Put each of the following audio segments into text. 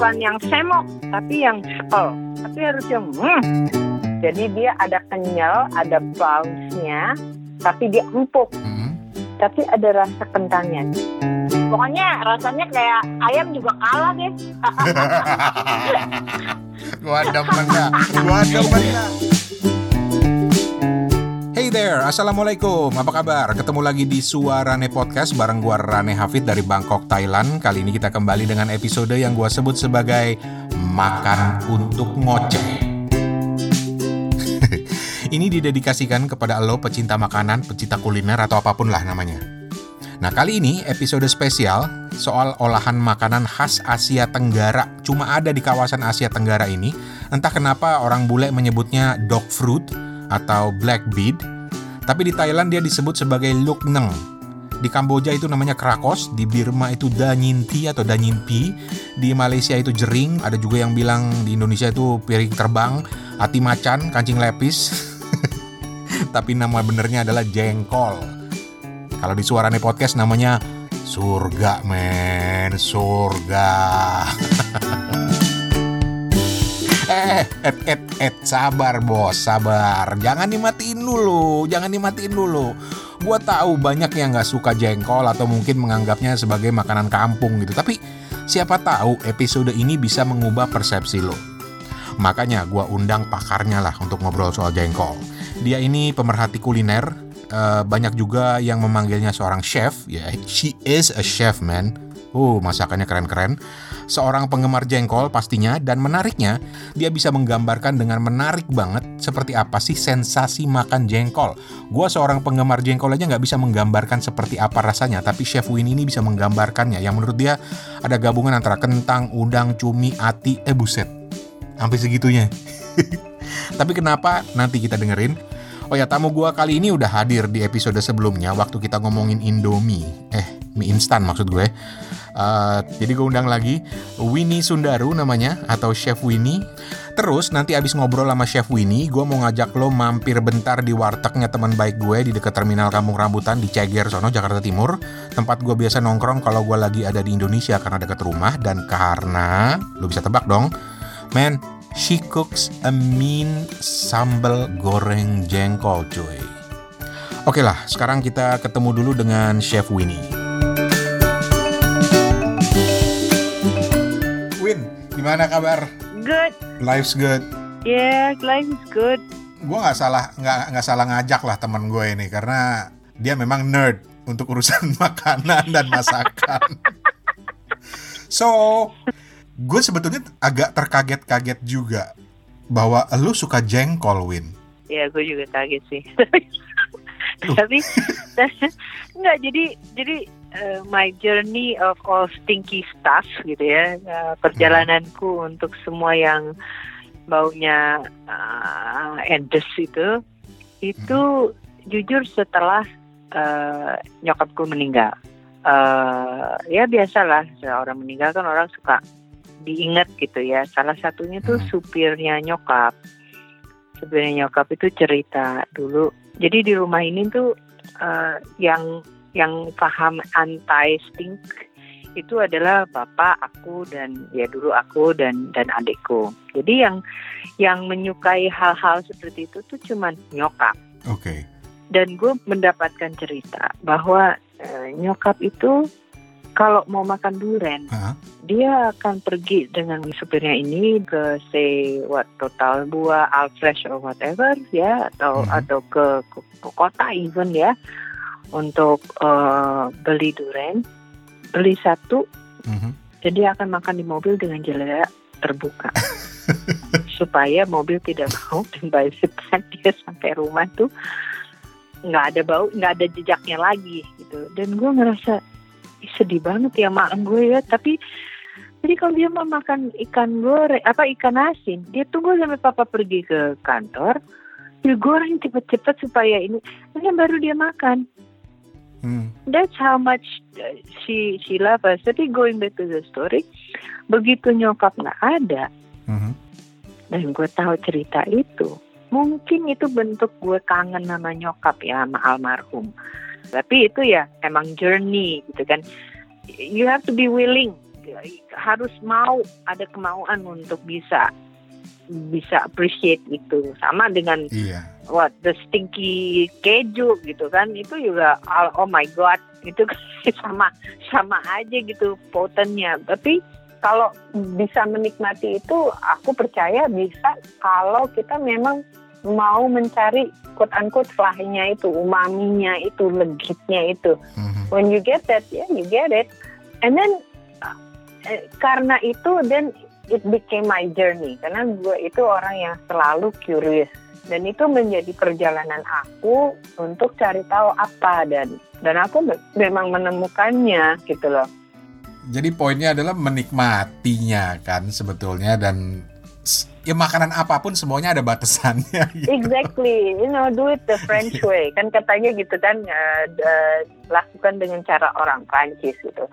bukan yang semok tapi yang sepel tapi harus yang hmm. jadi dia ada kenyal ada bounce-nya tapi dia empuk Hmm. tapi ada rasa kentangnya pokoknya rasanya kayak ayam juga kalah deh gua demen. Gua demen. There, Assalamualaikum, apa kabar? Ketemu lagi di Suarane Podcast bareng gua Rane Hafid dari Bangkok, Thailand. Kali ini kita kembali dengan episode yang gua sebut sebagai Makan untuk Ngoceh. Ini didedikasikan kepada lo pecinta makanan, pecinta kuliner atau apa pun lah namanya. Nah kali ini episode spesial soal olahan makanan khas Asia Tenggara. Cuma ada di kawasan Asia Tenggara ini. Entah kenapa orang bule menyebutnya dog fruit atau black bead Tapi di Thailand dia disebut sebagai luk neng Di Kamboja itu namanya krakos Di Birma itu danyinti atau danyinpi Di Malaysia itu jering Ada juga yang bilang di Indonesia itu piring terbang Ati macan, kancing lepis. Tapi nama benernya adalah jengkol. Kalau di Suarane Podcast namanya surga men, surga. eh, et, et, et, sabar bos, sabar. Jangan dimatiin dulu, jangan dimatiin dulu. Gua tahu banyak yang nggak suka jengkol atau mungkin menganggapnya sebagai makanan kampung gitu. Tapi siapa tahu episode ini bisa mengubah persepsi lo. Makanya gua undang pakarnya lah untuk ngobrol soal jengkol. Dia ini pemerhati kuliner, Uh, banyak juga yang memanggilnya seorang chef. Ya, she is a chef, man. Uh, masakannya keren-keren. Seorang penggemar jengkol pastinya dan menariknya, dia bisa menggambarkan dengan menarik banget seperti apa sih sensasi makan jengkol. Gua seorang penggemar jengkol aja nggak bisa menggambarkan seperti apa rasanya, tapi Chef Win ini bisa menggambarkannya. Yang menurut dia ada gabungan antara kentang, udang, cumi, ati, eh buset. Sampai segitunya. tapi kenapa? Nanti kita dengerin. Oh ya, tamu gua kali ini udah hadir di episode sebelumnya waktu kita ngomongin Indomie. Eh, mie instan maksud gue. Uh, jadi gue undang lagi Winnie Sundaru namanya atau Chef Winnie. Terus nanti abis ngobrol sama Chef Winnie, gue mau ngajak lo mampir bentar di wartegnya teman baik gue di dekat terminal Kampung Rambutan di Ceger, sono Jakarta Timur. Tempat gue biasa nongkrong kalau gue lagi ada di Indonesia karena dekat rumah dan karena lo bisa tebak dong, men She cooks a mean sambal goreng jengkol cuy Oke lah, sekarang kita ketemu dulu dengan Chef Winnie gimana kabar? good. Life's good. Yeah life is good. Gue nggak salah nggak nggak salah ngajak lah teman gue ini Karena dia memang nerd untuk urusan makanan dan masakan. So, gue sebetulnya agak terkaget-kaget juga bahwa lu suka jengkol, Win. ya gue juga kaget sih. Tapi nggak jadi jadi uh, my journey of all stinky stuff gitu ya. Uh, perjalananku untuk semua yang baunya uh, endes itu itu jujur setelah uh, nyokapku meninggal. Uh, ya biasalah seorang meninggal kan orang suka diingat gitu ya. Salah satunya tuh Hmm. supirnya nyokap. Supirnya nyokap itu cerita dulu. Jadi di rumah ini tuh uh, yang yang paham anti stink itu adalah bapak aku dan ya dulu aku dan dan adikku jadi yang yang menyukai hal-hal seperti itu tuh cuman nyokap Oke. dan gue mendapatkan cerita bahwa eh, nyokap itu kalau mau makan duren Hah? dia akan pergi dengan supirnya ini ke say what total buah Alfresh or whatever ya atau Mhm. atau ke, ke, ke kota even ya untuk eh, beli duren beli satu Mhm. dan dia akan makan di mobil dengan jendela terbuka. Supaya mobil tidak bau dan by the time dia sampai rumah tuh nggak ada bau nggak ada jejaknya lagi gitu. Dan gue ngerasa "Ih, sedih banget ya malam gue ya. Tapi jadi kalau dia mau makan ikan goreng apa ikan asin dia tunggu sampai papa pergi ke kantor dia goreng cepet-cepet supaya ini ini baru dia makan Hmm. that's how much uh, she she love us. Tapi going back to the story, begitu nyokap nggak ada Mhm. dan gue tahu cerita itu, mungkin itu bentuk gue kangen sama nyokap ya sama almarhum. Tapi itu ya emang journey gitu kan. You have to be willing harus mau ada kemauan untuk bisa bisa appreciate itu sama dengan Iya. what the stinky keju gitu kan. Itu juga oh my god itu kan sama sama aja gitu potennya. Tapi kalau bisa menikmati itu aku percaya bisa kalau kita memang mau mencari quote unquote flahnya itu umaminya itu legitnya itu. Mhm. when you get that yeah you get it. And then uh, eh, karena itu then it became my journey. Karena gue itu orang yang selalu curious. Dan itu menjadi perjalanan aku untuk cari tahu apa dan dan aku me- memang menemukannya gitu loh. Jadi poinnya adalah menikmatinya kan sebetulnya dan ya makanan apa pun semuanya ada batasannya. gitu. exactly. You know do it the French way. Kan katanya gitu kan eh, d- lakukan dengan cara orang Prancis gitu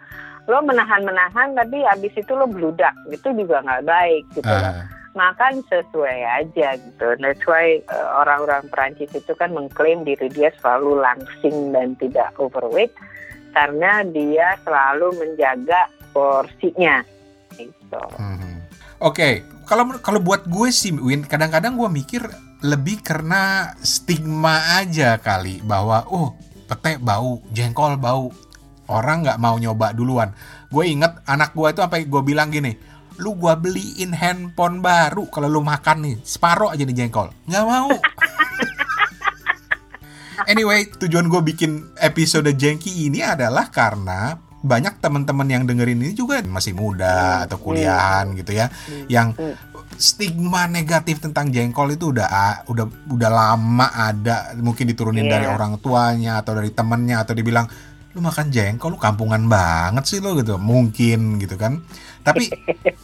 lo menahan-menahan tapi habis itu lo bludak gitu juga nggak baik gitu loh. Ah, makan sesuai aja gitu. That's why uh, orang-orang Perancis itu kan mengklaim diri dia selalu langsing dan tidak overweight karena dia selalu menjaga porsinya. Gitu. mhm. Oke, kalau kalau buat gue sih Win, kadang-kadang gue mikir lebih karena stigma aja kali bahwa oh pete bau, jengkol bau, orang nggak mau nyoba duluan. Gue inget anak gue itu sampai gue bilang gini, lu gue beliin handphone baru kalau lu makan nih separuh aja nih jengkol, nggak mau. Anyway, tujuan gue bikin episode Jengki ini adalah karena banyak teman-teman yang dengerin ini juga masih muda atau kuliahan gitu ya, yang stigma negatif tentang jengkol itu udah udah udah lama ada, mungkin diturunin Iya. dari orang tuanya atau dari temennya atau dibilang lu makan jengkol lu kampungan banget sih lo gitu, mungkin gitu kan. Tapi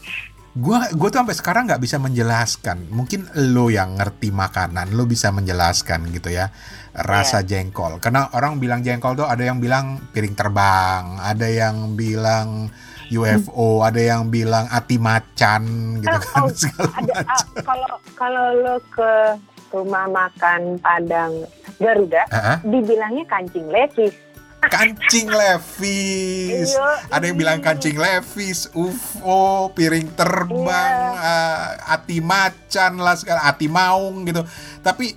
gua gue tuh sampai sekarang nggak bisa menjelaskan mungkin lo yang ngerti makanan lo bisa menjelaskan gitu ya rasa jengkol karena orang bilang jengkol tuh ada yang bilang piring terbang ada yang bilang UFO ada yang bilang ati macan gitu Oh, kan oh, segala Ada ah, kalau kalau lo ke rumah makan Padang Garuda Ah, ah. dibilangnya kancing levis. Kancing levis Iya. ada yang bilang kancing levis UFO piring terbang Iya. eh, ati macan lah segala ati maung gitu tapi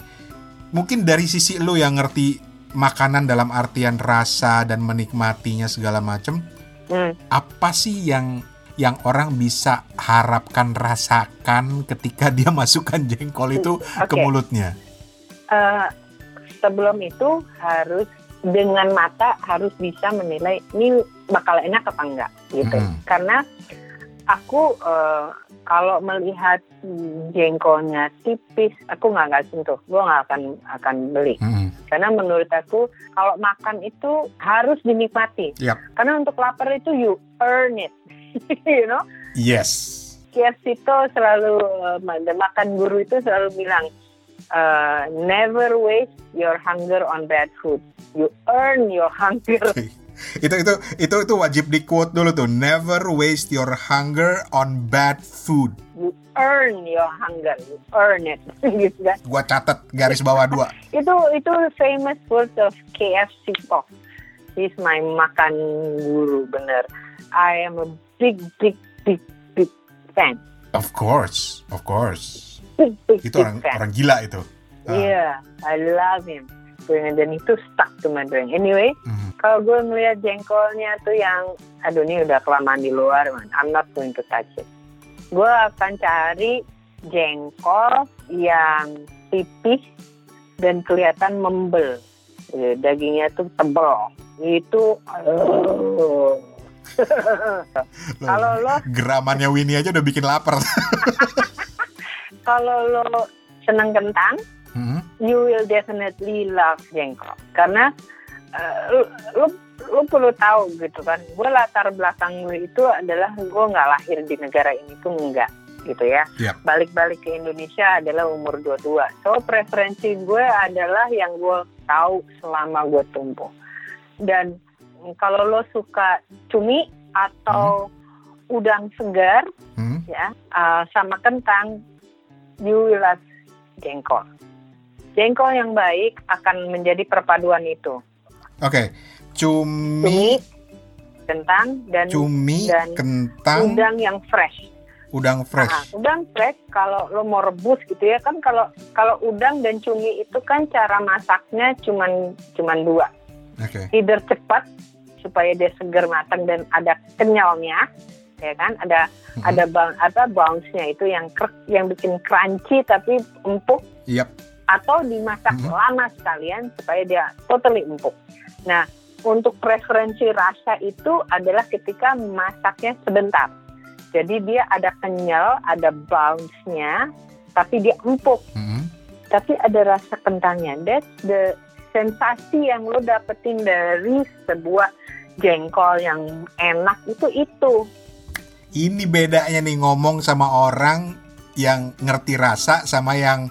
mungkin dari sisi lo yang ngerti makanan dalam artian rasa dan menikmatinya segala macam Hmm. apa sih yang yang orang bisa harapkan rasakan ketika dia masukkan jengkol itu ke Oke. mulutnya Eh, sebelum itu harus dengan mata harus bisa menilai ini bakal enak apa enggak gitu Mm. karena aku eh, kalau melihat hmm, jengkolnya tipis aku nggak nggak sentuh gue nggak akan akan beli Mm-mm. karena menurut aku kalau makan itu harus dinikmati Yap. karena untuk lapar itu you earn it you know yes Kirsito selalu eh, makan guru itu selalu bilang eh, never waste your hunger on bad food. You earn your hunger. itu itu itu itu wajib di quote dulu tuh never waste your hunger on bad food You earn your hunger. You earn it. gitu kan. gua catat garis bawah dua Itu itu famous words of KFC Pop. He's my makan guru bener. I am a big big big big fan. of course of course itu orang fan. orang gila itu Ah. Iya, I love him. Dan itu stuck to my brain. Anyway, Mhm. kalau gue ngeliat jengkolnya tuh yang, aduh ini udah kelamaan di luar, man. I'm not going to touch it. Gue akan cari jengkol yang tipis dan kelihatan membel. Ya, Dagingnya tuh tebel. Itu, kalau lo geramannya Winnie aja udah bikin lapar kalau lo seneng kentang, Mhm. you will definitely love jengkol karena lu, lu lu perlu tahu gitu kan gue latar belakang gue itu adalah gue nggak lahir di negara ini tuh enggak gitu ya Yap. balik-balik ke Indonesia adalah umur 22 so preferensi gue adalah yang gue tahu selama gue tumbuh dan kalau lo suka cumi atau udang segar Hmm? ya uh, sama kentang you will love jengkol jengkol yang baik akan menjadi perpaduan itu Oke, cumi, cumi kentang dan Cumi, dan kentang, udang yang fresh. udang fresh. Ah, udang fresh kalau lo mau rebus gitu ya kan kalau kalau udang dan cumi itu kan cara masaknya cuman cuman dua. Oke. Either cepat supaya dia segar matang dan ada kenyalnya ya kan ada Mhm. ada bang apa bounce-nya itu yang krek, yang bikin crunchy tapi empuk Yap. atau dimasak Mhm. lama sekalian supaya dia totally empuk. Nah, untuk preferensi rasa itu adalah ketika masaknya sebentar. Jadi dia ada kenyal, ada bounce-nya, tapi dia empuk, Mhm. tapi ada rasa kentangnya. That's the sensasi yang lo dapetin dari sebuah jengkol yang enak itu itu. Ini bedanya nih ngomong sama orang yang ngerti rasa sama yang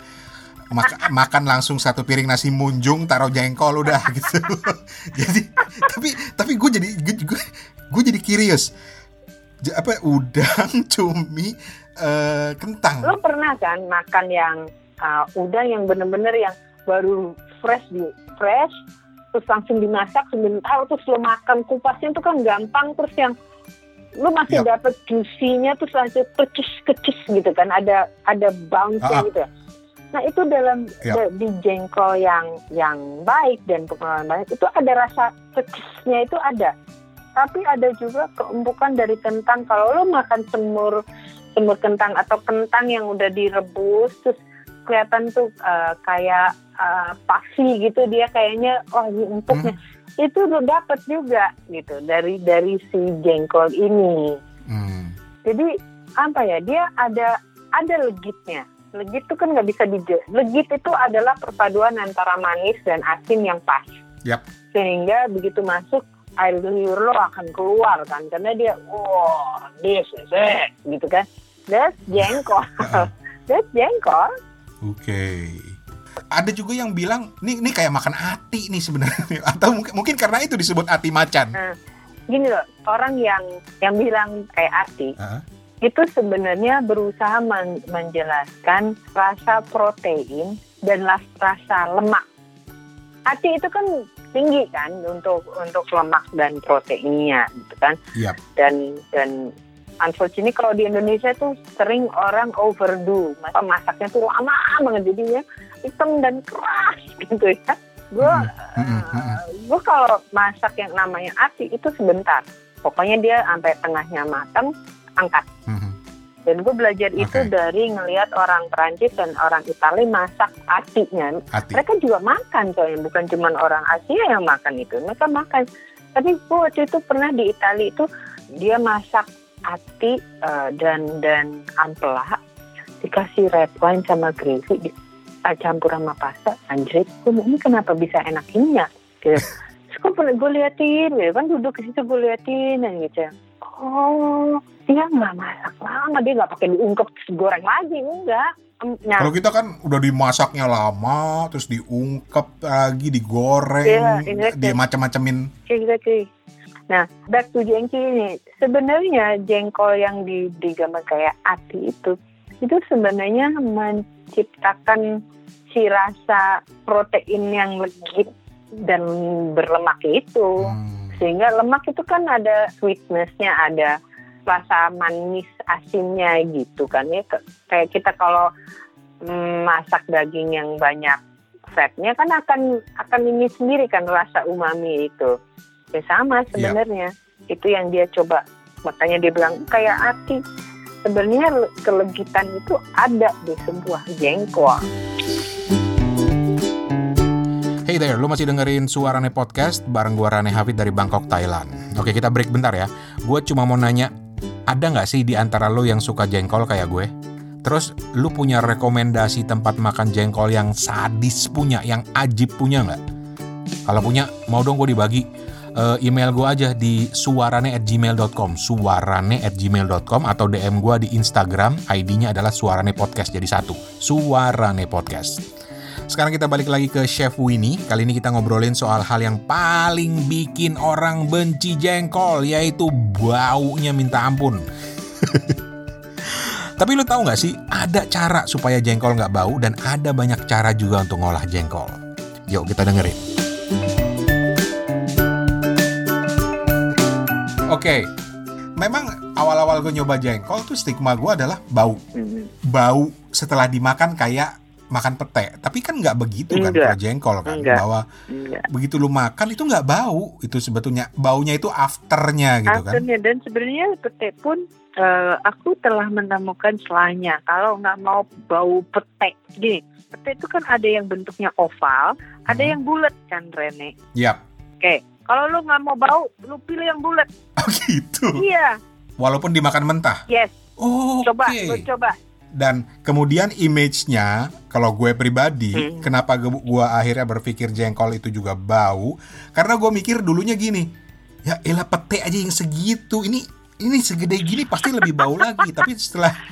mak- makan langsung satu piring nasi munjung taruh jengkol udah gitu. jadi tapi tapi gue jadi gue gue jadi curious. J- apa udang, cumi, eh, kentang. Lo pernah kan makan yang uh, udang yang bener-bener yang baru fresh di fresh terus langsung dimasak sebentar terus lo makan kupasnya itu kan gampang terus yang lo masih Yap. dapet juicy-nya terus langsung kecus kecus gitu kan ada ada bounce Ah, ah. gitu ya. Nah itu dalam Yap. da- di jengkol yang yang baik dan pengalaman baik itu ada rasa kecusnya itu ada. Tapi ada juga keempukan dari kentang. Kalau lo makan semur semur kentang atau kentang yang udah direbus terus kelihatan tuh uh, kayak uh, puffy gitu dia kayaknya wah ini empuknya itu lo dapet juga gitu. Dari dari si jengkol ini. Hmm. jadi apa ya dia ada ada legitnya. Legit itu kan nggak bisa di legit itu adalah perpaduan antara manis dan asin yang pas. Yap. sehingga begitu masuk air liur lo akan keluar kan. Karena dia wow this is it gitu kan. That's jengkol. That's jengkol. Oke. Ada juga yang bilang, nih nih kayak makan ati nih sebenarnya. Atau mungkin mungkin karena itu disebut ati macan. gini loh orang yang yang bilang kayak Ati Heeh. itu sebenarnya berusaha men- menjelaskan rasa protein dan rasa lemak. Ati itu kan tinggi kan untuk untuk lemak dan proteinnya gitu kan Yap. dan dan unfortunately kalau di Indonesia tuh sering orang overdo masa masaknya tuh lama banget jadinya hitam dan keras gitu ya. Gue Hmm, hmm, hmm, gue kalau masak yang namanya ati itu sebentar. Pokoknya dia sampai tengahnya matang angkat. Dan gue belajar itu Oke. dari ngelihat orang Perancis dan orang Italia masak atinya Ati. mereka juga makan soalnya bukan cuma orang Asia yang makan itu. Mereka makan. Tapi gue waktu itu pernah di Italia itu dia masak ati eh, dan dan ampela dikasih red wine sama gravy eh, campur sama pasta anjir gue ini kenapa bisa enak ini ya gitu. Terus gue gue liatin gitu kan duduk di situ gue liatin dan gitu oh dia nggak masak lama dia nggak pakai diungkep terus goreng lagi enggak nah Kalau kita kan udah dimasaknya lama, terus diungkep lagi, digoreng, Iya, exactly. di macam-macamin. Exactly. Nah, back to jengki ini. Sebenarnya jengkol yang di, digambar kayak ati itu, itu sebenarnya menciptakan si rasa protein yang legit dan berlemak itu. Hmm. Sehingga lemak itu kan ada sweetness-nya, ada rasa manis asinnya gitu kan ya. Kayak kita kalau mm, masak daging yang banyak fatnya kan akan akan ini sendiri kan rasa umami itu. Ya sama sebenarnya. Itu yang dia coba. Makanya dia bilang kayak hati. Sebenarnya le- kelegitan itu ada di sebuah jengkol. Hey there, lu masih dengerin Suarane Podcast bareng gua Rane Hafid dari Bangkok, Thailand. Oke, kita break bentar ya. Gue cuma mau nanya, ada nggak sih di antara lu yang suka jengkol kayak gue? Terus lu punya rekomendasi tempat makan jengkol yang sadis punya, yang ajib punya nggak? Kalau punya, mau dong gue dibagi. Eh, email gue aja di suarane@gmail.com, suarane@gmail.com atau DM gue di Instagram, ID-nya adalah Suarane Podcast jadi satu, Suarane Podcast. Sekarang kita balik lagi ke Chef Winnie. Kali ini kita ngobrolin soal hal yang paling bikin orang benci jengkol, yaitu baunya minta ampun. Tapi lu tahu nggak sih, ada cara supaya jengkol nggak bau dan ada banyak cara juga untuk ngolah jengkol. Yuk kita dengerin. Oke, memang awal-awal gue nyoba jengkol tuh stigma gue adalah bau. Hmm. Bau setelah dimakan kayak makan pete. Tapi kan nggak begitu kan Enggak. kalau jengkol kan. Enggak. Bahwa Enggak. begitu lu makan itu nggak bau. Itu sebetulnya baunya itu afternya gitu kan. Akhirnya dan sebenarnya pete pun eh, aku telah menemukan celahnya. Kalau nggak mau bau pete, gini, pete itu kan ada yang bentuknya oval, ada Hmm. yang bulat kan Rene. Yap. Oke, kalau lu nggak mau bau, lu pilih yang bulat. Oh gitu. Iya, Walaupun dimakan mentah. yes. Oh, Coba, oke. lu coba. Dan kemudian image-nya, kalau gue pribadi, Hmm. kenapa gue, gue akhirnya berpikir jengkol itu juga bau? Karena gue mikir dulunya gini, ya elah pete aja yang segitu, ini ini segede gini pasti lebih bau lagi. Tapi setelah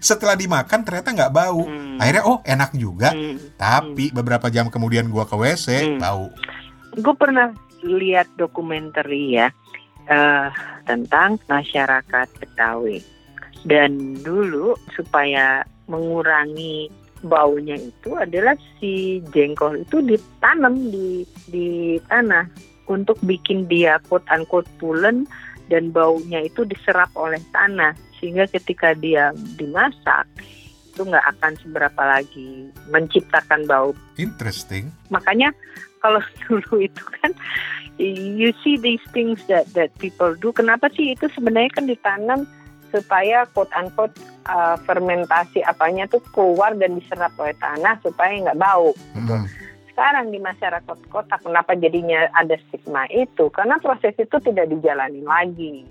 setelah dimakan ternyata nggak bau. Hmm. Akhirnya oh enak juga. Hmm. Tapi beberapa jam kemudian gue ke WC Hmm. bau. Gue pernah lihat dokumenter ya eh, tentang masyarakat Betawi. Dan dulu supaya mengurangi baunya itu adalah si jengkol itu ditanam di di tanah untuk bikin dia quote unquote pulen dan baunya itu diserap oleh tanah sehingga ketika dia dimasak itu nggak akan seberapa lagi menciptakan bau Interesting. makanya kalau dulu itu kan you see these things that that people do. Kenapa sih itu sebenarnya kan ditanam supaya quote unquote uh, fermentasi apanya tuh keluar dan diserap oleh tanah supaya nggak bau? Mm. sekarang di masyarakat kota kenapa jadinya ada stigma itu? Karena proses itu tidak dijalani lagi.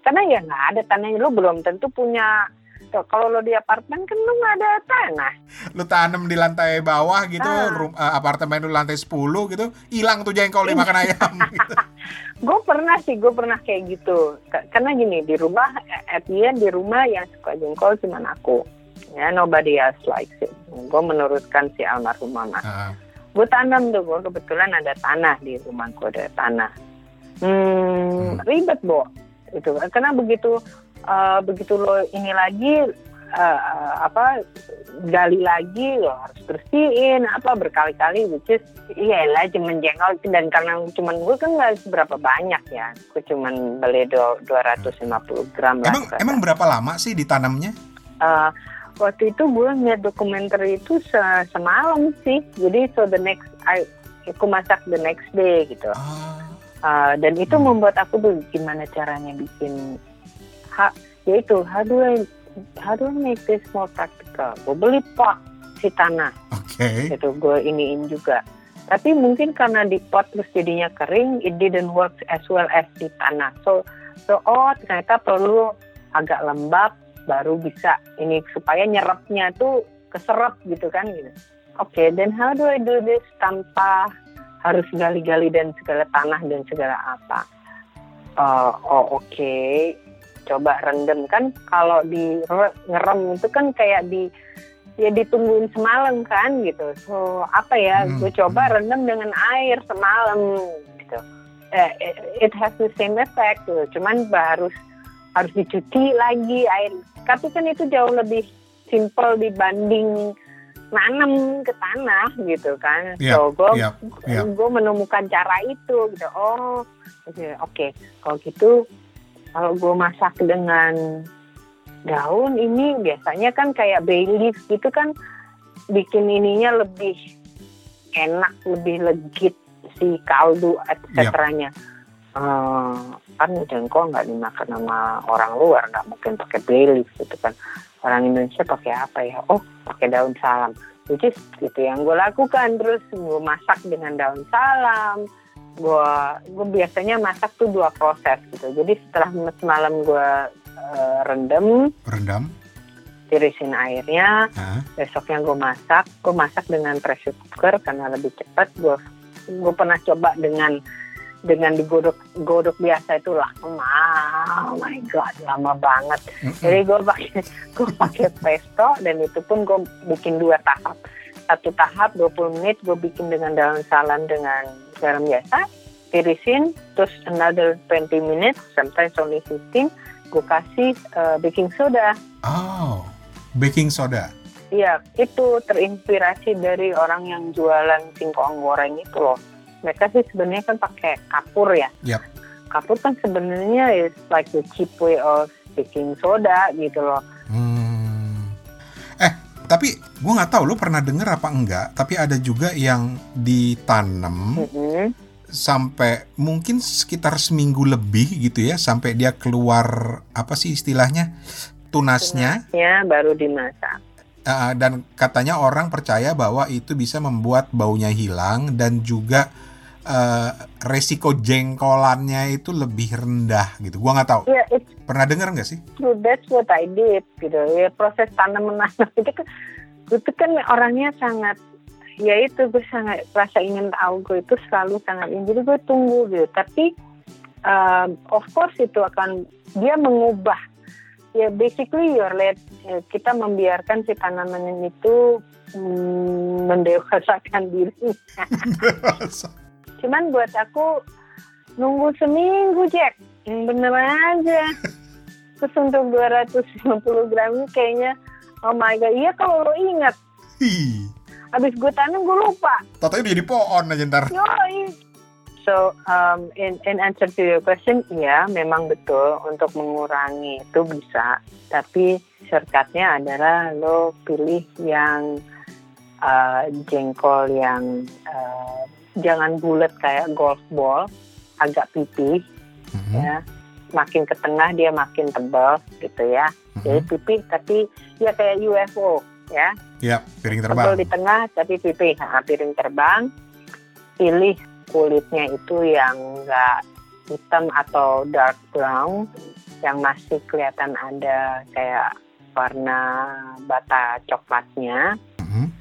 Karena ya nggak ada tanahnya. Lu belum tentu punya Tuh, kalau lo di apartemen kan lu nggak ada tanah Lu tanam di lantai bawah gitu, Ah. rum- eh, apartemen lu lantai 10 gitu, hilang tuh jengkol dimakan ayam. gitu. gue pernah sih gue pernah kayak gitu karena gini di rumah at the end, di rumah yang suka jengkol cuma aku ya nobody else likes it gue menurutkan si almarhum mama Ah. gue tanam tuh gue kebetulan ada tanah di rumahku ada tanah hmm, Hmm. ribet bo itu karena begitu eh, begitu lo ini lagi eh, apa gali lagi lo harus bersihin apa berkali-kali which is iya lah cuman jengkol dan karena cuman gue kan nggak seberapa banyak ya gue cuman beli do- 250 gram lah Emang emang berapa lama sih ditanamnya? Eh, waktu itu gue ngeliat dokumenter itu se- semalam sih jadi so the next I, aku masak the next day gitu. Uh, dan itu Hmm. membuat aku gimana caranya bikin ha, yaitu how do I how do I make this more practical? Gue beli pot si tanah. Oke. itu gue iniin juga. Tapi mungkin karena di pot terus jadinya kering it didn't work as well as di tanah. So so oh ternyata perlu agak lembab baru bisa ini supaya nyerapnya tuh keserap gitu kan gitu. Oke then how do I do this tanpa harus gali-gali dan segala tanah dan segala apa? Eh, oh oke coba rendam. Kan kalau di re- ngerem itu kan kayak di ya ditungguin semalam kan gitu. So apa ya Hmm. gue coba rendam dengan air semalam gitu. Eh, it has the same effect gitu. cuman harus harus dicuci lagi air. Tapi kan itu jauh lebih simple dibanding nanam ke tanah gitu kan. Iya, so gue iya. gue menemukan cara itu gitu. Oh oke oke. Kalau gitu kalau gue masak dengan daun ini biasanya kan kayak bay leaf gitu kan bikin ininya lebih enak lebih legit si kaldu etc nya Eh, kan jengkol nggak dimakan sama orang luar nggak mungkin pakai bay leaf gitu kan. Orang Indonesia pakai apa ya? Oh pakai daun salam. Which is itu yang gue lakukan. Terus gue masak dengan daun salam gue gue biasanya masak tuh dua proses gitu jadi setelah semalam gue eh, rendam Rendam. tirisin airnya Ah. besoknya gue masak gue masak dengan pressure cooker karena lebih cepat gue gue pernah coba dengan dengan digodok godok biasa itu lama oh my god lama banget Mm-mm. jadi gue pakai gue pakai pesto dan itu pun gue bikin dua tahap satu tahap 20 menit gue bikin dengan daun salam dengan garam biasa tirisin terus another 20 minutes sometimes only 15 gue kasih eh, baking soda Oh, baking soda. Iya, itu terinspirasi dari orang yang jualan singkong goreng itu loh. Mereka sih sebenarnya kan pakai kapur ya. Yap. kapur kan sebenarnya is like the cheap way of baking soda gitu loh. Hmm. Eh, tapi gue nggak tahu lu pernah denger apa enggak, tapi ada juga yang ditanam Mm-mm. sampai mungkin sekitar seminggu lebih gitu ya sampai dia keluar apa sih istilahnya tunasnya Ya baru dimasak. Uh, dan katanya orang percaya bahwa itu bisa membuat baunya hilang dan juga uh, resiko jengkolannya itu lebih rendah gitu. Gua nggak tahu. It's Pernah dengar nggak sih? true. That's what I did gitu. Ya proses tanam menanam itu kan, itu kan orangnya sangat ya itu gue sangat rasa ingin tahu gue itu selalu sangat ingin jadi gue tunggu gitu tapi um, of course itu akan dia mengubah ya basically your let ya, kita membiarkan si tanaman itu mm, mendewasakan diri cuman buat aku nunggu seminggu Jack bener aja terus untuk 250 gram ini kayaknya oh my god iya kalau lo ingat Hi, habis gue tanam gue lupa Tatonya jadi pohon aja ntar. Yoi. So, um, in, in answer to your question, ya memang betul untuk mengurangi itu bisa. Tapi shortcutnya adalah lo pilih yang uh, jengkol yang uh, jangan bulat kayak golf ball, agak pipih Mhm, ya. Makin ke tengah dia makin tebal gitu ya. Jadi mhm. pipih tapi ya kayak UFO ya. Ya, piring terbang. Tebal di tengah tapi pipih nah, piring terbang pilih kulitnya itu yang enggak hitam atau dark brown yang masih kelihatan ada kayak warna bata coklatnya Mhm.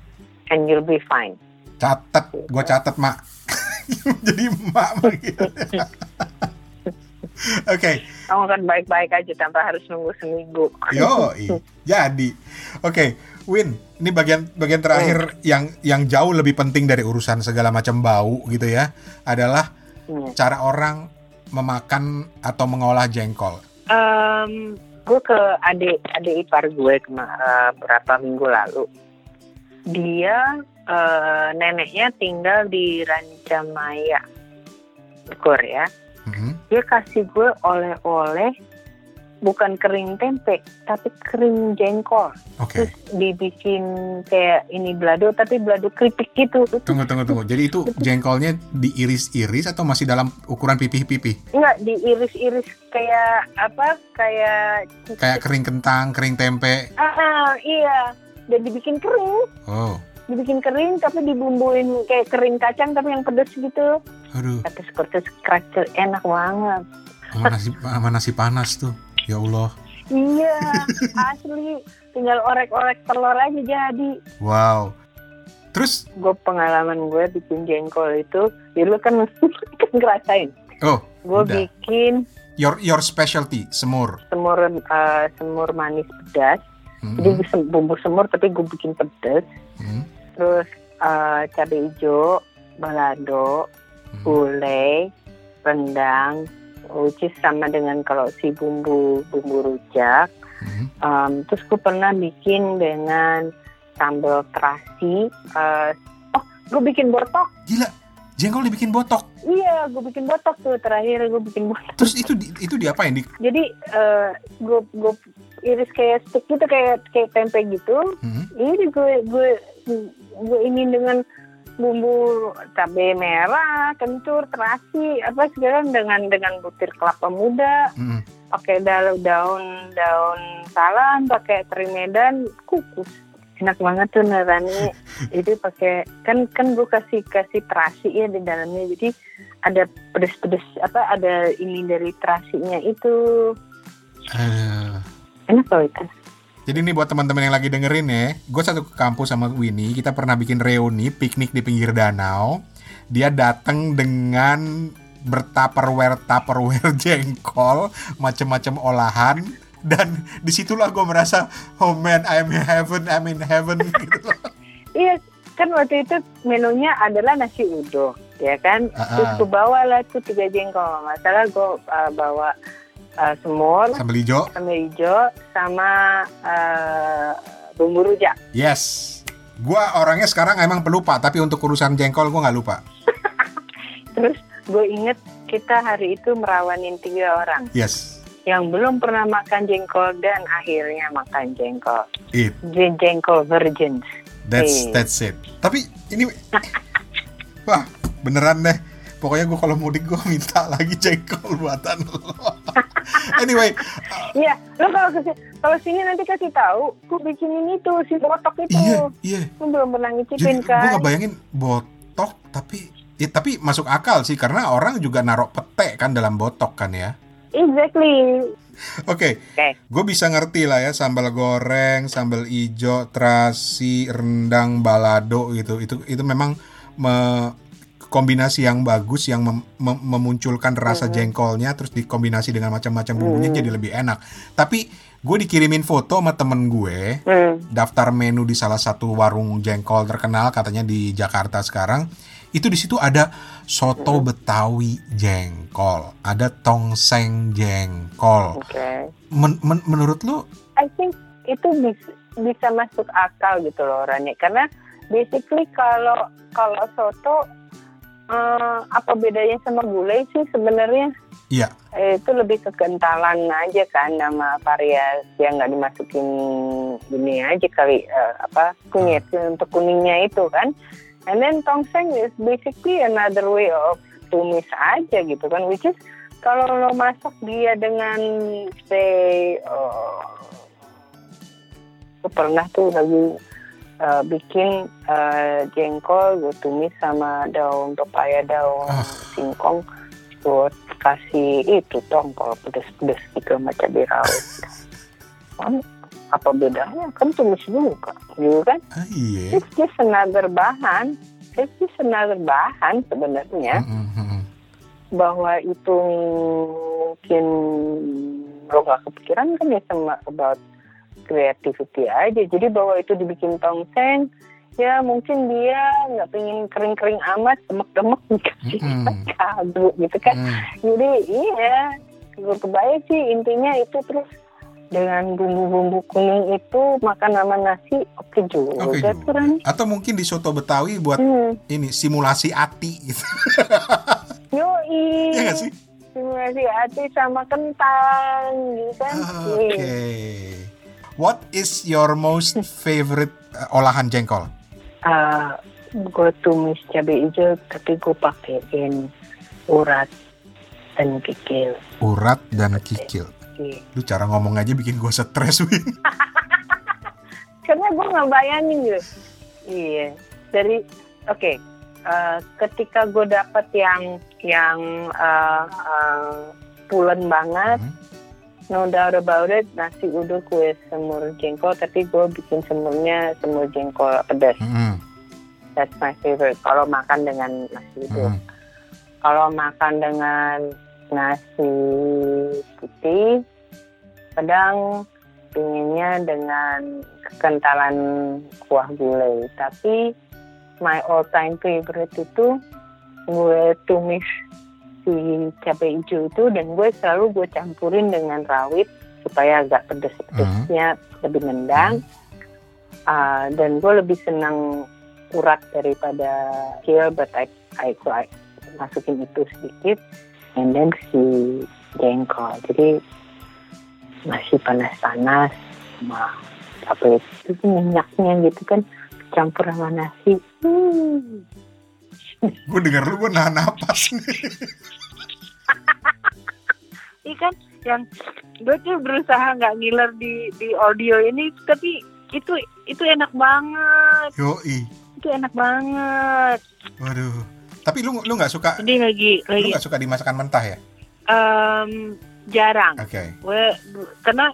and you'll be fine Catet, gue catet mak. jadi emak manggil. Oke, kamu kan baik-baik aja tanpa harus nunggu seminggu yo, jadi, oke, Win, ini bagian bagian terakhir yang yang jauh lebih penting dari urusan segala macam bau gitu ya, adalah Hmm. cara orang memakan atau mengolah jengkol. Em, gue ke adik adik ipar gue kema- eh, berapa minggu lalu. Dia eh, neneknya tinggal di Rancamaya, Bogor ya. Mhm. Dia kasih gue oleh-oleh bukan kering tempe, tapi kering jengkol. Oke, Terus dibikin kayak ini belado, tapi belado keripik gitu. tunggu tunggu tunggu. Jadi itu jengkolnya diiris-iris atau masih dalam ukuran pipih-pipih? Enggak diiris-iris kayak apa? Kayak Kayak kering kentang, kering tempe. Ah, ah, iya. Dan dibikin kering. Oh, dibikin kering tapi dibumbuin kayak kering kacang tapi yang pedes gitu aduh, pedes pedes cracker enak banget sama nasi, sama nasi panas tuh. Ya Allah. iya asli tinggal orek-orek telur aja jadi Wow. Terus, gue pengalaman gue bikin jengkol itu ya lu kan kan ngerasain oh, gue bikin your your specialty semur. semur eh, semur manis pedas Mhm. jadi sem- bumbu semur tapi gue bikin pedas Mhm. Terus eh, cabai hijau balado gulai, rendang, which is sama dengan kalau si bumbu bumbu rujak. Mhm. Um, terus gue pernah bikin dengan sambal terasi. Uh, oh, gue bikin botok. Gila, jengkol dibikin botok. Iya, gue bikin botok tuh terakhir gue bikin botok. Terus itu di, itu diapain? Di, Jadi uh, gue gue iris kayak stick gitu kayak kayak tempe gitu. Mhm. Ini gue gue gue ini dengan bumbu cabai merah, kencur, terasi, apa sekarang dengan dengan butir kelapa muda, Mhm. pakai daun daun daun salam, pakai teri medan, kukus. Enak banget tuh Narani. Jadi pakai kan kan gue kasih kasih terasi ya di dalamnya. Jadi ada pedes-pedes apa ada ini dari terasinya itu. Aduh. Enak loh itu. Jadi ini buat teman-teman yang lagi dengerin ya, gue satu ke kampus sama Winnie, kita pernah bikin reuni piknik di pinggir danau. Dia datang dengan bertupperware tupperware jengkol, macam-macam olahan, dan di situlah gue merasa, oh man, I'm in heaven, I'm in heaven gitu. Iya, kan waktu itu menunya adalah nasi uduk, ya kan? Ah, Terus ah. gue bawa lah tuh tiga jengkol. Masalah gue uh, bawa uh, semur, Sambal hijau, sambal hijau, sama uh, bumbu rujak. yes. Gue orangnya sekarang emang pelupa, tapi untuk urusan jengkol gue nggak lupa. Terus gue inget kita hari itu merawanin tiga orang Yes. yang belum pernah makan jengkol dan akhirnya makan jengkol. It. Jen- Jengkol virgins. That's Eh. that's it. Tapi ini wah beneran deh. Pokoknya gue kalau mudik gue minta lagi jengkol buatan lo. anyway, Iya, lo kalau ke kalau sini nanti kasih tahu, ku bikinin itu si botok itu. iya iya. Lu belum pernah Jadi ngicipin gue kan? nggak bayangin botok tapi ya, tapi masuk akal sih karena orang juga narok pete kan dalam botok kan ya. Exactly. Oke, Oke. gue bisa ngerti lah ya sambal goreng, sambal ijo, terasi, rendang, balado gitu. Itu itu memang me- kombinasi yang bagus yang mem- mem- memunculkan rasa Mhm. jengkolnya terus dikombinasi dengan macam-macam bumbunya Mhm. jadi lebih enak. Tapi gue dikirimin foto sama temen gue Hmm. daftar menu di salah satu warung jengkol terkenal katanya di Jakarta sekarang itu di situ ada soto betawi jengkol ada tongseng jengkol Oke. Men- men- menurut lu I think itu bisa, bisa masuk akal gitu loh Rani karena basically kalau kalau soto eh, apa bedanya sama gulai sih sebenarnya? Iya. Eh, itu lebih kekentalan aja kan nama variasi yang nggak dimasukin ini aja kali eh, apa kunyit untuk kuningnya itu kan. And then tongseng is basically another way of tumis aja gitu kan which is kalau lo masak dia dengan say gue pernah tuh lagi eh, bikin eh, jengkol gue tumis sama daun pepaya daun Ah. singkong. Gue kasih itu tongkol pedes-pedes gitu sama cabai rawit. Kan apa bedanya? Kan tumis juga gitu kan? Ah, iya. It's just another bahan. It's just another bahan sebenarnya. Mm, mm, mm. bahwa itu mungkin lo gak kepikiran kan ya sama about creativity aja jadi bahwa itu dibikin tongseng ya mungkin dia nggak pengen kering-kering amat demek-demek dikasih Mm-mm. kaldu gitu kan Mm. jadi iya gue kebayang sih intinya itu terus dengan bumbu-bumbu kuning itu makan sama nasi oke juga juga. Ran. atau mungkin di soto betawi buat hmm. ini simulasi ati gitu Yoi. Nggak sih Simulasi hati sama kentang gitu kan. oke Iya. What is your most favorite uh, olahan jengkol Ah, gue tumis cabai hijau tapi gue pakein urat dan kikil. urat dan kikil Iya. lu cara ngomong aja bikin gue stres Win Karena gue nggak bayangin gitu. Iya. Dari oke. eh, ketika gue dapet yang yang eh, eh, pulen banget, Mhm. No doubt about it, nasi uduk kue semur jengkol, tapi gue bikin semurnya semur jengkol pedas. Mm, That's my favorite. Kalau makan dengan nasi uduk. mm. Kalau makan dengan nasi putih, kadang pinginnya dengan kekentalan kuah gulai. Tapi my all time favorite itu gue tumis si cabai hijau itu dan gue selalu gue campurin dengan rawit supaya agak pedes-pedesnya lebih nendang. Ah, dan gue lebih senang urat daripada kecil, but I, I, I masukin itu sedikit, and then si jengkol. Jadi masih panas-panas, sama apa itu minyaknya gitu kan campur sama nasi. Hmm. Gue denger lu gue nahan napas nih. Ini kan yang gue tuh berusaha nggak ngiler di di audio ini, tapi itu itu enak banget, yoi. Itu enak banget. waduh. Tapi lu lu nggak suka Jadi lagi lu lagi. nggak suka dimasakan mentah ya? Em, jarang. oke. Gue karena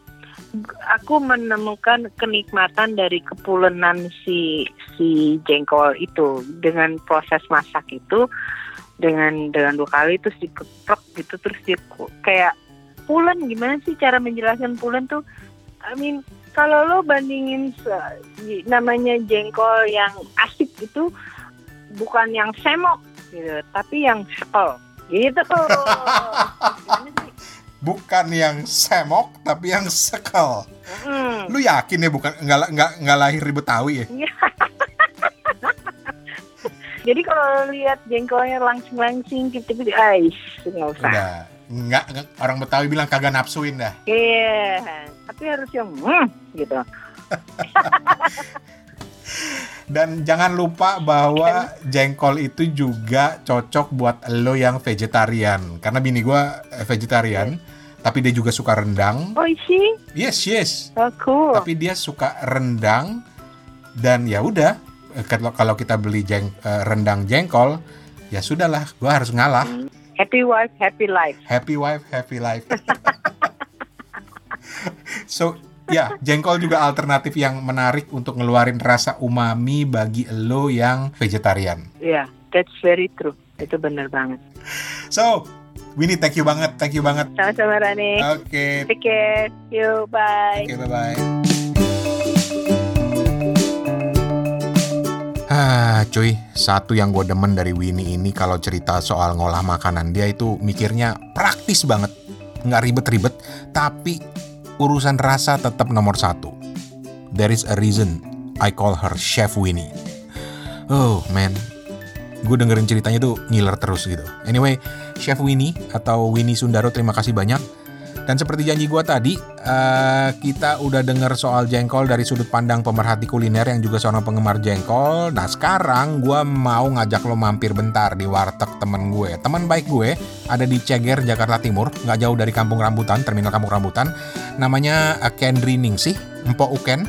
aku menemukan kenikmatan dari kepulenan si si jengkol itu. Dengan proses masak itu dengan dengan dua kali terus dikeprek gitu terus dia kayak pulen. Gimana sih cara menjelaskan pulen tuh? I mean kalau lo bandingin namanya jengkol yang asik itu bukan yang semok gitu tapi yang sepel. Gitu. Gimana? bukan yang semok tapi yang sekel Hmm. lu yakin ya bukan nggak nggak nggak lahir di Betawi ya Jadi kalau lihat jengkolnya langsing-langsing gitu-gitu, ais, nggak usah. Udah. Nggak, orang Betawi bilang kagak nafsuin dah. Iya, tapi harus yang hmm, gitu. Dan jangan lupa bahwa jengkol itu juga cocok buat lo yang vegetarian. Karena bini gua eh, vegetarian, tapi dia juga suka rendang. Oh, sih, Yes, yes. oh, cool. Tapi dia suka rendang dan ya udah eh, kalau kalau kita beli jeng, eh, rendang jengkol, ya sudahlah, gua harus ngalah. Happy wife, happy life. Happy wife, happy life. so, ya, jengkol juga alternatif yang menarik untuk ngeluarin rasa umami bagi lo yang vegetarian. Iya, that's very true. Itu benar banget. So, Winnie, thank you banget, thank you banget. Sama-sama Rani. Oke, Take care. You, bye. oke, bye-bye. Ah, cuy, satu yang gue demen dari Winnie ini kalau cerita soal ngolah makanan dia itu mikirnya praktis banget, nggak ribet-ribet, tapi urusan rasa tetap nomor satu. There is a reason I call her Chef Winnie. Oh man, gue dengerin ceritanya tuh ngiler terus gitu. Anyway, Chef Winnie atau Winnie Sundaro terima kasih banyak. Dan seperti janji gue tadi, eh, kita udah denger soal jengkol dari sudut pandang pemerhati kuliner yang juga seorang penggemar jengkol. Nah sekarang gue mau ngajak lo mampir bentar di warteg temen gue. Teman baik gue ada di Ceger, Jakarta Timur, nggak jauh dari Kampung Rambutan, terminal Kampung Rambutan. Namanya eh, Kendri Ningsih, Empok Uken.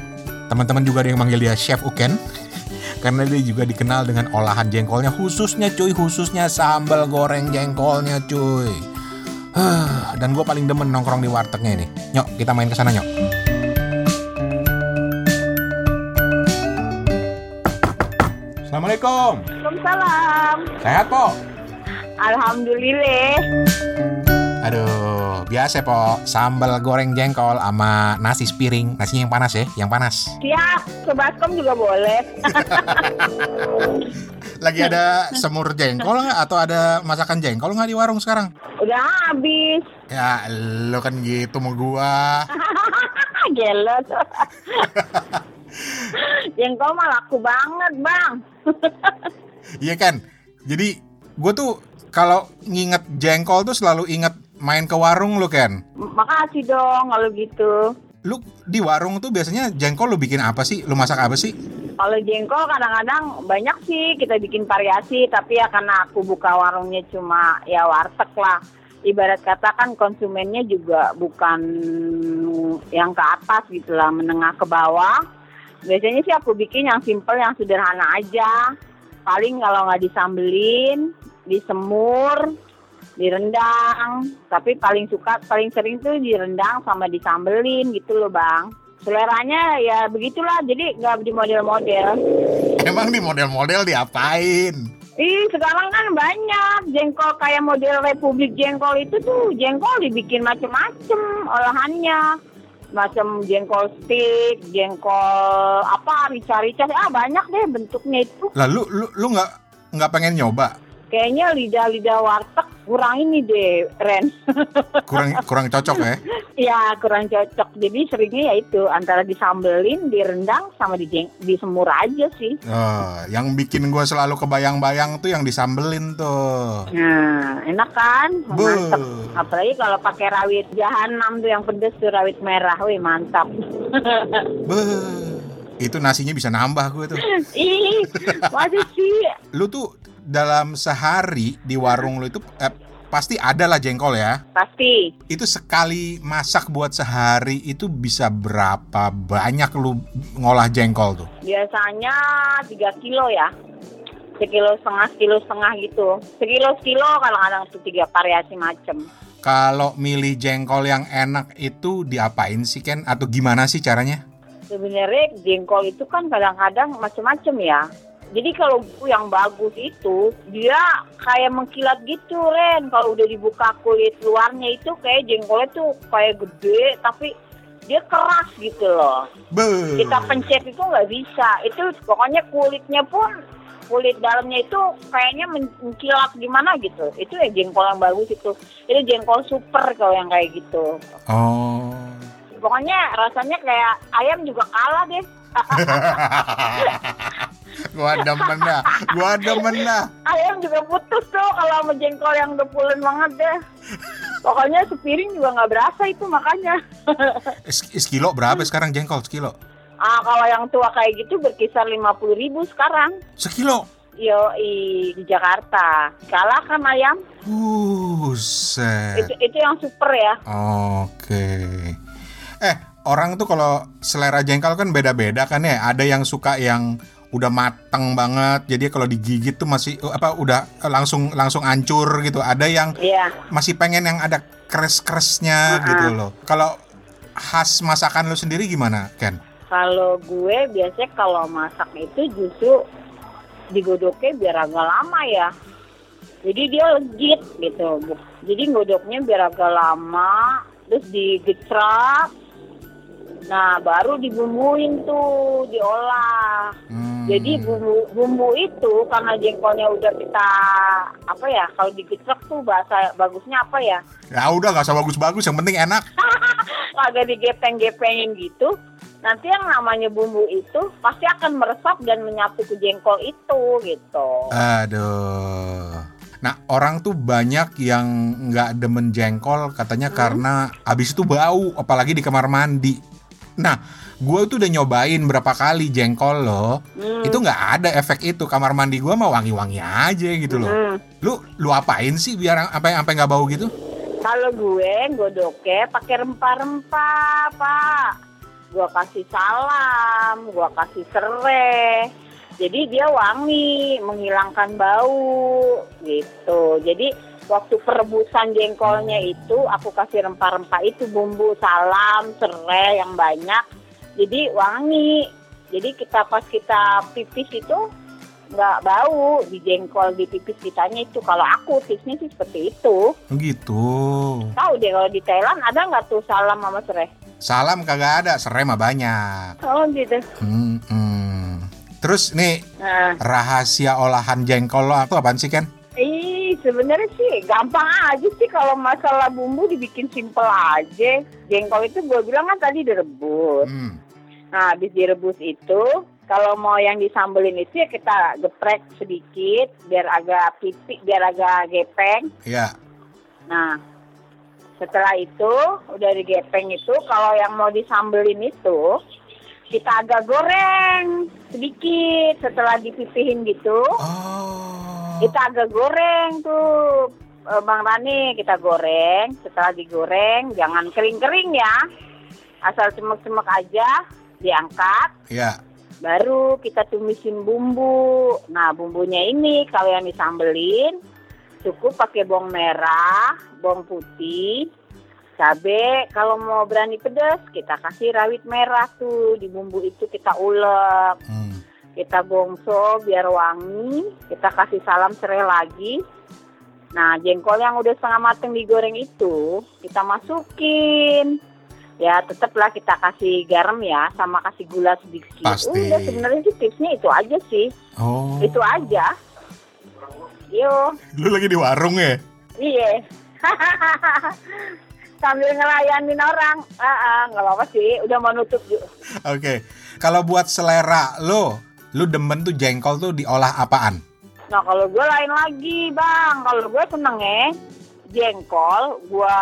Teman-teman juga ada yang manggil dia Chef Uken. Karena dia juga dikenal dengan olahan jengkolnya khususnya cuy, khususnya sambal goreng jengkolnya cuy. Huh, dan gue paling demen nongkrong di wartegnya ini. Nyok, kita main ke sana nyok. Assalamualaikum. Waalaikumsalam. Sehat po? Alhamdulillah. Aduh, biasa po. Sambal goreng jengkol sama nasi sepiring. Nasinya yang panas ya, yang panas. Siap, ke baskom juga boleh. Lagi ada semur jengkol nggak? Atau ada masakan jengkol nggak di warung sekarang? Udah habis. Ya, lo kan gitu mau gua. Gelet. Jengkol mah laku banget, Bang. Iya kan? Jadi gue tuh kalau nginget jengkol tuh selalu inget main ke warung lo kan. Makasih dong kalau gitu. Lu di warung tuh biasanya jengkol lu bikin apa sih? Lu masak apa sih? Kalau jengkol kadang-kadang banyak sih kita bikin variasi, tapi ya karena aku buka warungnya cuma ya warteg lah. Ibarat kata kan konsumennya juga bukan yang ke atas gitu lah, menengah ke bawah. Biasanya sih aku bikin yang simple, yang sederhana aja. Paling kalau nggak disambelin, disemur, direndang. Tapi paling suka, paling sering tuh direndang sama disambelin gitu loh bang. Seleranya ya begitulah, jadi nggak di model-model. Emang di model-model diapain? Ih, sekarang kan banyak jengkol kayak model Republik Jengkol itu tuh jengkol dibikin macem-macem olahannya. Macam jengkol stick, jengkol apa, rica-rica, ah banyak deh bentuknya itu. Lalu lu lu nggak nggak pengen nyoba? Kayaknya lidah-lidah warteg kurang ini deh, Ren. Kurang kurang cocok ya? ya kurang cocok. Jadi seringnya ya itu antara disambelin, direndang, sama dijeng disemur aja sih. Oh, yang bikin gue selalu kebayang-bayang tuh yang disambelin tuh. Nah, enak kan? Beuh. Mantep. Apalagi kalau pakai rawit jahanam tuh yang pedes tuh rawit merah, wih mantap. Beuh. Itu nasinya bisa nambah gue tuh. Ih, masih sih. Lu tuh dalam sehari di warung lu itu eh, pasti ada lah jengkol ya. Pasti. Itu sekali masak buat sehari itu bisa berapa banyak lu ngolah jengkol tuh? Biasanya 3 kilo ya. Sekilo setengah, sekilo setengah gitu. Sekilo sekilo kadang-kadang tuh tiga variasi macem. Kalau milih jengkol yang enak itu diapain sih Ken? Atau gimana sih caranya? Sebenarnya jengkol itu kan kadang-kadang macem-macem ya. Jadi kalau yang bagus itu dia kayak mengkilat gitu Ren. Kalau udah dibuka kulit luarnya itu kayak jengkolnya tuh kayak gede tapi dia keras gitu loh. Beuh. Kita pencet itu nggak bisa. Itu pokoknya kulitnya pun kulit dalamnya itu kayaknya men- mengkilat gimana gitu. Itu ya jengkol yang bagus itu. Itu jengkol super kalau yang kayak gitu. Oh. Pokoknya rasanya kayak ayam juga kalah deh. gua demen dah. Gua demen dah. Ayam juga putus tuh kalau sama jengkol yang udah pulen banget deh. Pokoknya sepiring juga nggak berasa itu makanya. Sekilo berapa sekarang jengkol sekilo? Ah kalau yang tua kayak gitu berkisar 50.000 ribu sekarang. Sekilo. Yo di Jakarta. Kalah kan ayam? Buset. Itu itu yang super ya. Oke. Eh, orang tuh kalau selera jengkol kan beda-beda kan ya. Ada yang suka yang udah mateng banget. Jadi kalau digigit tuh masih eh, apa udah eh, langsung langsung hancur gitu. Ada yang Iya. masih pengen yang ada kres-kresnya gitu loh. Kalau khas masakan lu sendiri gimana, Ken? Kalau gue biasanya kalau masak itu justru digodoknya biar agak lama ya. Jadi dia legit gitu. Jadi godoknya biar agak lama, terus digecrap. Nah, baru dibumbuin tuh, diolah. Hmm. Jadi bumbu bumbu itu karena jengkolnya udah kita apa ya? Kalau digecrap tuh bahasa bagusnya apa ya? ya udah gak usah bagus-bagus, yang penting enak. agak digepeng-gepengin gitu, nanti yang namanya bumbu itu pasti akan meresap dan menyapu ke jengkol itu gitu. Aduh. Nah, orang tuh banyak yang nggak demen jengkol katanya karena abis itu bau, apalagi di kamar mandi. Nah, gue tuh udah nyobain berapa kali jengkol loh. Hmm. Itu nggak ada efek itu. Kamar mandi gue mah wangi-wangi aja gitu loh. Hmm. Lu lu apain sih biar sampai sampai nggak bau gitu? Kalau gue godoknya pakai rempah-rempah, Pak. Gue kasih salam, gue kasih serai. Jadi dia wangi, menghilangkan bau gitu. Jadi waktu perebusan jengkolnya itu aku kasih rempah-rempah itu bumbu salam, serai yang banyak. Jadi wangi. Jadi kita pas kita pipis itu nggak bau di jengkol di pipis kitanya itu. Kalau aku tipsnya sih seperti itu. Gitu. Tahu deh kalau di Thailand ada nggak tuh salam sama serai? Salam kagak ada, serai mah banyak. Oh gitu. Hmm, hmm. Terus nih Nah, rahasia olahan jengkol lo apaan sih Ken? Sebenarnya sih gampang aja sih kalau masalah bumbu dibikin simpel aja. Jengkol itu gue bilang kan tadi direbus. Hmm. Nah, habis direbus itu kalau mau yang disambelin itu ya kita geprek sedikit biar agak pipik, biar agak gepeng. Ya. Nah, setelah itu udah digepeng itu kalau yang mau disambelin itu kita agak goreng sedikit setelah dipipihin gitu Oh. Kita agak goreng tuh eh, Bang Rani kita goreng setelah digoreng jangan kering-kering ya asal cemek-cemek aja diangkat Ya. baru kita tumisin bumbu. Nah, bumbunya ini kalau yang disambelin cukup pakai bawang merah, bawang putih, cabe. Kalau mau berani pedas, kita kasih rawit merah tuh di bumbu itu kita ulek. Hmm. Kita gongso biar wangi, kita kasih salam serai lagi. Nah, jengkol yang udah setengah mateng digoreng itu kita masukin. Ya, tetaplah kita kasih garam ya, sama kasih gula sedikit. Pasti. Udah sebenarnya sih tipsnya itu aja sih. Oh. Itu aja. Yo, Lu lagi di warung ya? iya. Sambil ngelayanin orang. Ah, ah, nggak apa-apa sih, udah mau nutup juga. Oke. Kalau buat selera lo, lu demen tuh jengkol tuh diolah apaan? Nah kalau gue lain lagi bang, kalau gue seneng ya jengkol, gue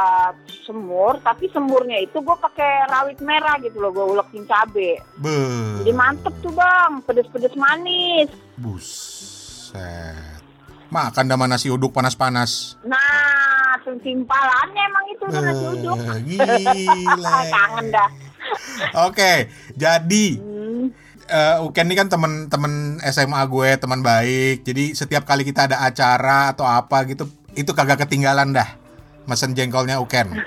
semur, tapi semurnya itu gue pakai rawit merah gitu loh, gue ulekin cabe. Be. Jadi mantep tuh bang, pedes-pedes manis. Buset. Makan sama nasi uduk panas-panas. Nah, tuh timpalannya emang itu tuh nasi uduk. Gila. Kangen dah. Oke, jadi Hmm. Eh Uken ini kan temen-temen SMA gue, teman baik. Jadi setiap kali kita ada acara atau apa gitu, itu kagak ketinggalan dah. Mesen jengkolnya Uken.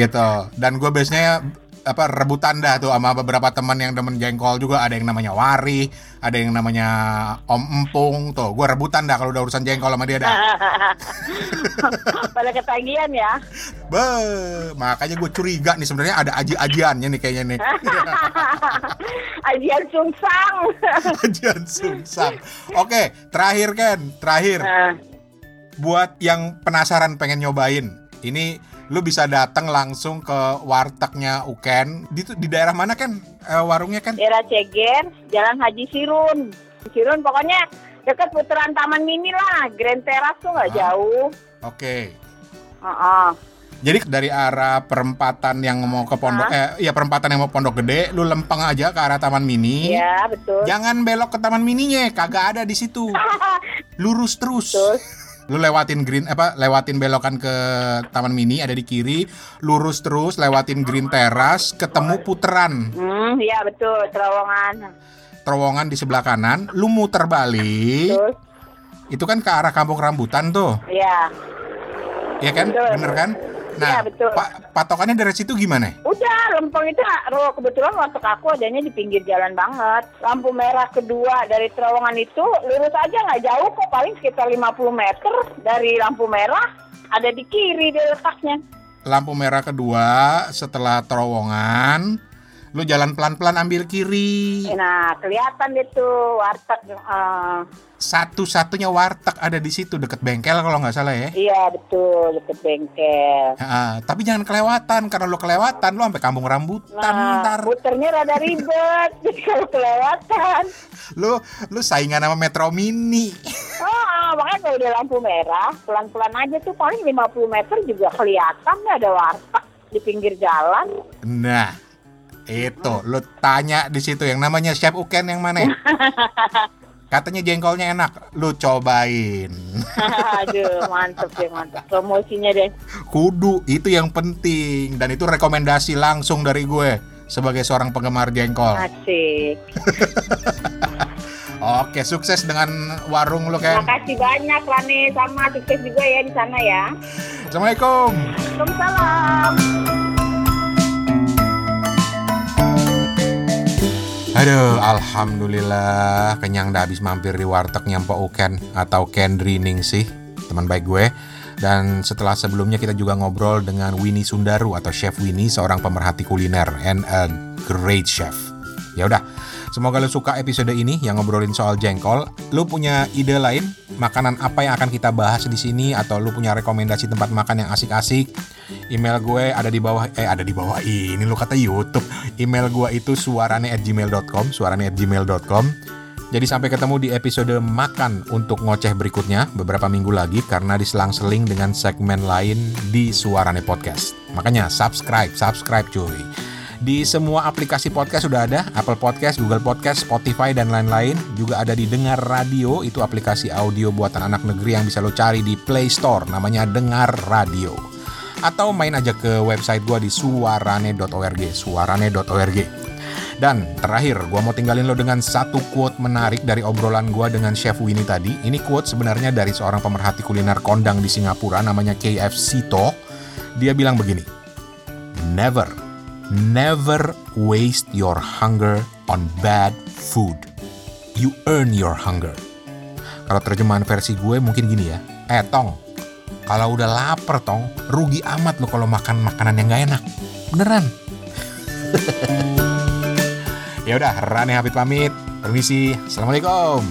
gitu. Dan gue biasanya apa rebutan dah tuh sama beberapa teman yang demen jengkol juga ada yang namanya Wari, ada yang namanya Om Empung tuh. Gue rebutan dah kalau udah urusan jengkol sama dia dah. Pada ketagihan ya. Be, makanya gue curiga nih sebenarnya ada aji-ajiannya nih kayaknya nih. Ajian sungsang. Ajian sungsang. Oke, terakhir Ken, terakhir Nah, buat yang penasaran pengen nyobain. Ini lu bisa datang langsung ke wartegnya Uken. Di, di daerah mana kan eh, warungnya kan? Daerah Ceger, Jalan Haji Sirun. Sirun pokoknya dekat putaran Taman Mini lah. Grand Teras tuh nggak Ah. jauh. Oke. Heeh. Jadi dari arah perempatan yang mau ke pondok eh ya perempatan yang mau pondok gede, lu lempeng aja ke arah Taman Mini. Iya betul. Jangan belok ke Taman Mininya, kagak ada di situ. Lurus terus. Terus Lu lewatin green apa lewatin belokan ke Taman Mini ada di kiri, lurus terus lewatin green teras, ketemu puteran. Hmm, iya betul, terowongan. Terowongan di sebelah kanan, lu muter balik. Terus, Itu kan ke arah Kampung Rambutan tuh. ya, Iya kan? Betul. Bener kan? Nah, Iya, betul. pa- patokannya dari situ gimana? udah lempeng itu kebetulan warteg aku adanya di pinggir jalan banget. Lampu merah kedua dari terowongan itu lurus aja nggak jauh kok, paling sekitar 50 meter dari lampu merah ada di kiri dia letaknya. Lampu merah kedua setelah terowongan, lu jalan pelan-pelan ambil kiri. Nah, kelihatan tuh warteg. eh, Satu-satunya warteg ada di situ deket bengkel kalau nggak salah ya. iya betul deket bengkel. Ah, tapi jangan kelewatan karena lu kelewatan lu sampai kampung rambutan Nah, ntar. puternya rada ribet kalau kelewatan. Lu lu saingan sama Metro Mini. Oh, makanya kalau udah lampu merah, pelan-pelan aja tuh paling 50 meter juga kelihatan ada warteg di pinggir jalan. Nah, itu lu tanya di situ yang namanya Chef Uken yang mana? Katanya jengkolnya enak, lu cobain. Aduh, mantep deh, mantep. Promosinya deh. Kudu itu yang penting dan itu rekomendasi langsung dari gue sebagai seorang penggemar jengkol. Asik. Oke, sukses dengan warung lu Terima kan. kasih banyak, Rani. Sama sukses juga ya di sana ya. Assalamualaikum. Waalaikumsalam. Aduh, alhamdulillah kenyang dah habis mampir di wartegnya Mpok Uken atau Ken Drining sih, teman baik gue. Dan setelah sebelumnya kita juga ngobrol dengan Winnie Sundaru atau Chef Winnie, seorang pemerhati kuliner and a great chef. Ya udah, semoga lo suka episode ini yang ngobrolin soal jengkol. Lo punya ide lain makanan apa yang akan kita bahas di sini atau lo punya rekomendasi tempat makan yang asik-asik? Email gue ada di bawah eh ada di bawah ini lo kata YouTube. Email gue itu suarane@gmail.com, suarane@gmail.com. Jadi sampai ketemu di episode makan untuk ngoceh berikutnya beberapa minggu lagi karena diselang-seling dengan segmen lain di Suarane Podcast. Makanya subscribe, subscribe cuy. Di semua aplikasi podcast sudah ada, Apple Podcast, Google Podcast, Spotify, dan lain-lain. Juga ada di Dengar Radio, itu aplikasi audio buatan anak negeri yang bisa lo cari di Play Store, namanya Dengar Radio. Atau main aja ke website gua di suarane.org, suarane.org. Dan terakhir, gua mau tinggalin lo dengan satu quote menarik dari obrolan gua dengan Chef Winnie tadi. Ini quote sebenarnya dari seorang pemerhati kuliner kondang di Singapura namanya KF Sito. Dia bilang begini, Never, never waste your hunger on bad food. You earn your hunger. Kalau terjemahan versi gue mungkin gini ya. Eh Tong, kalau udah lapar Tong, rugi amat lo kalau makan makanan yang gak enak. Beneran. ya udah, Rane Hafid pamit. Permisi. Assalamualaikum.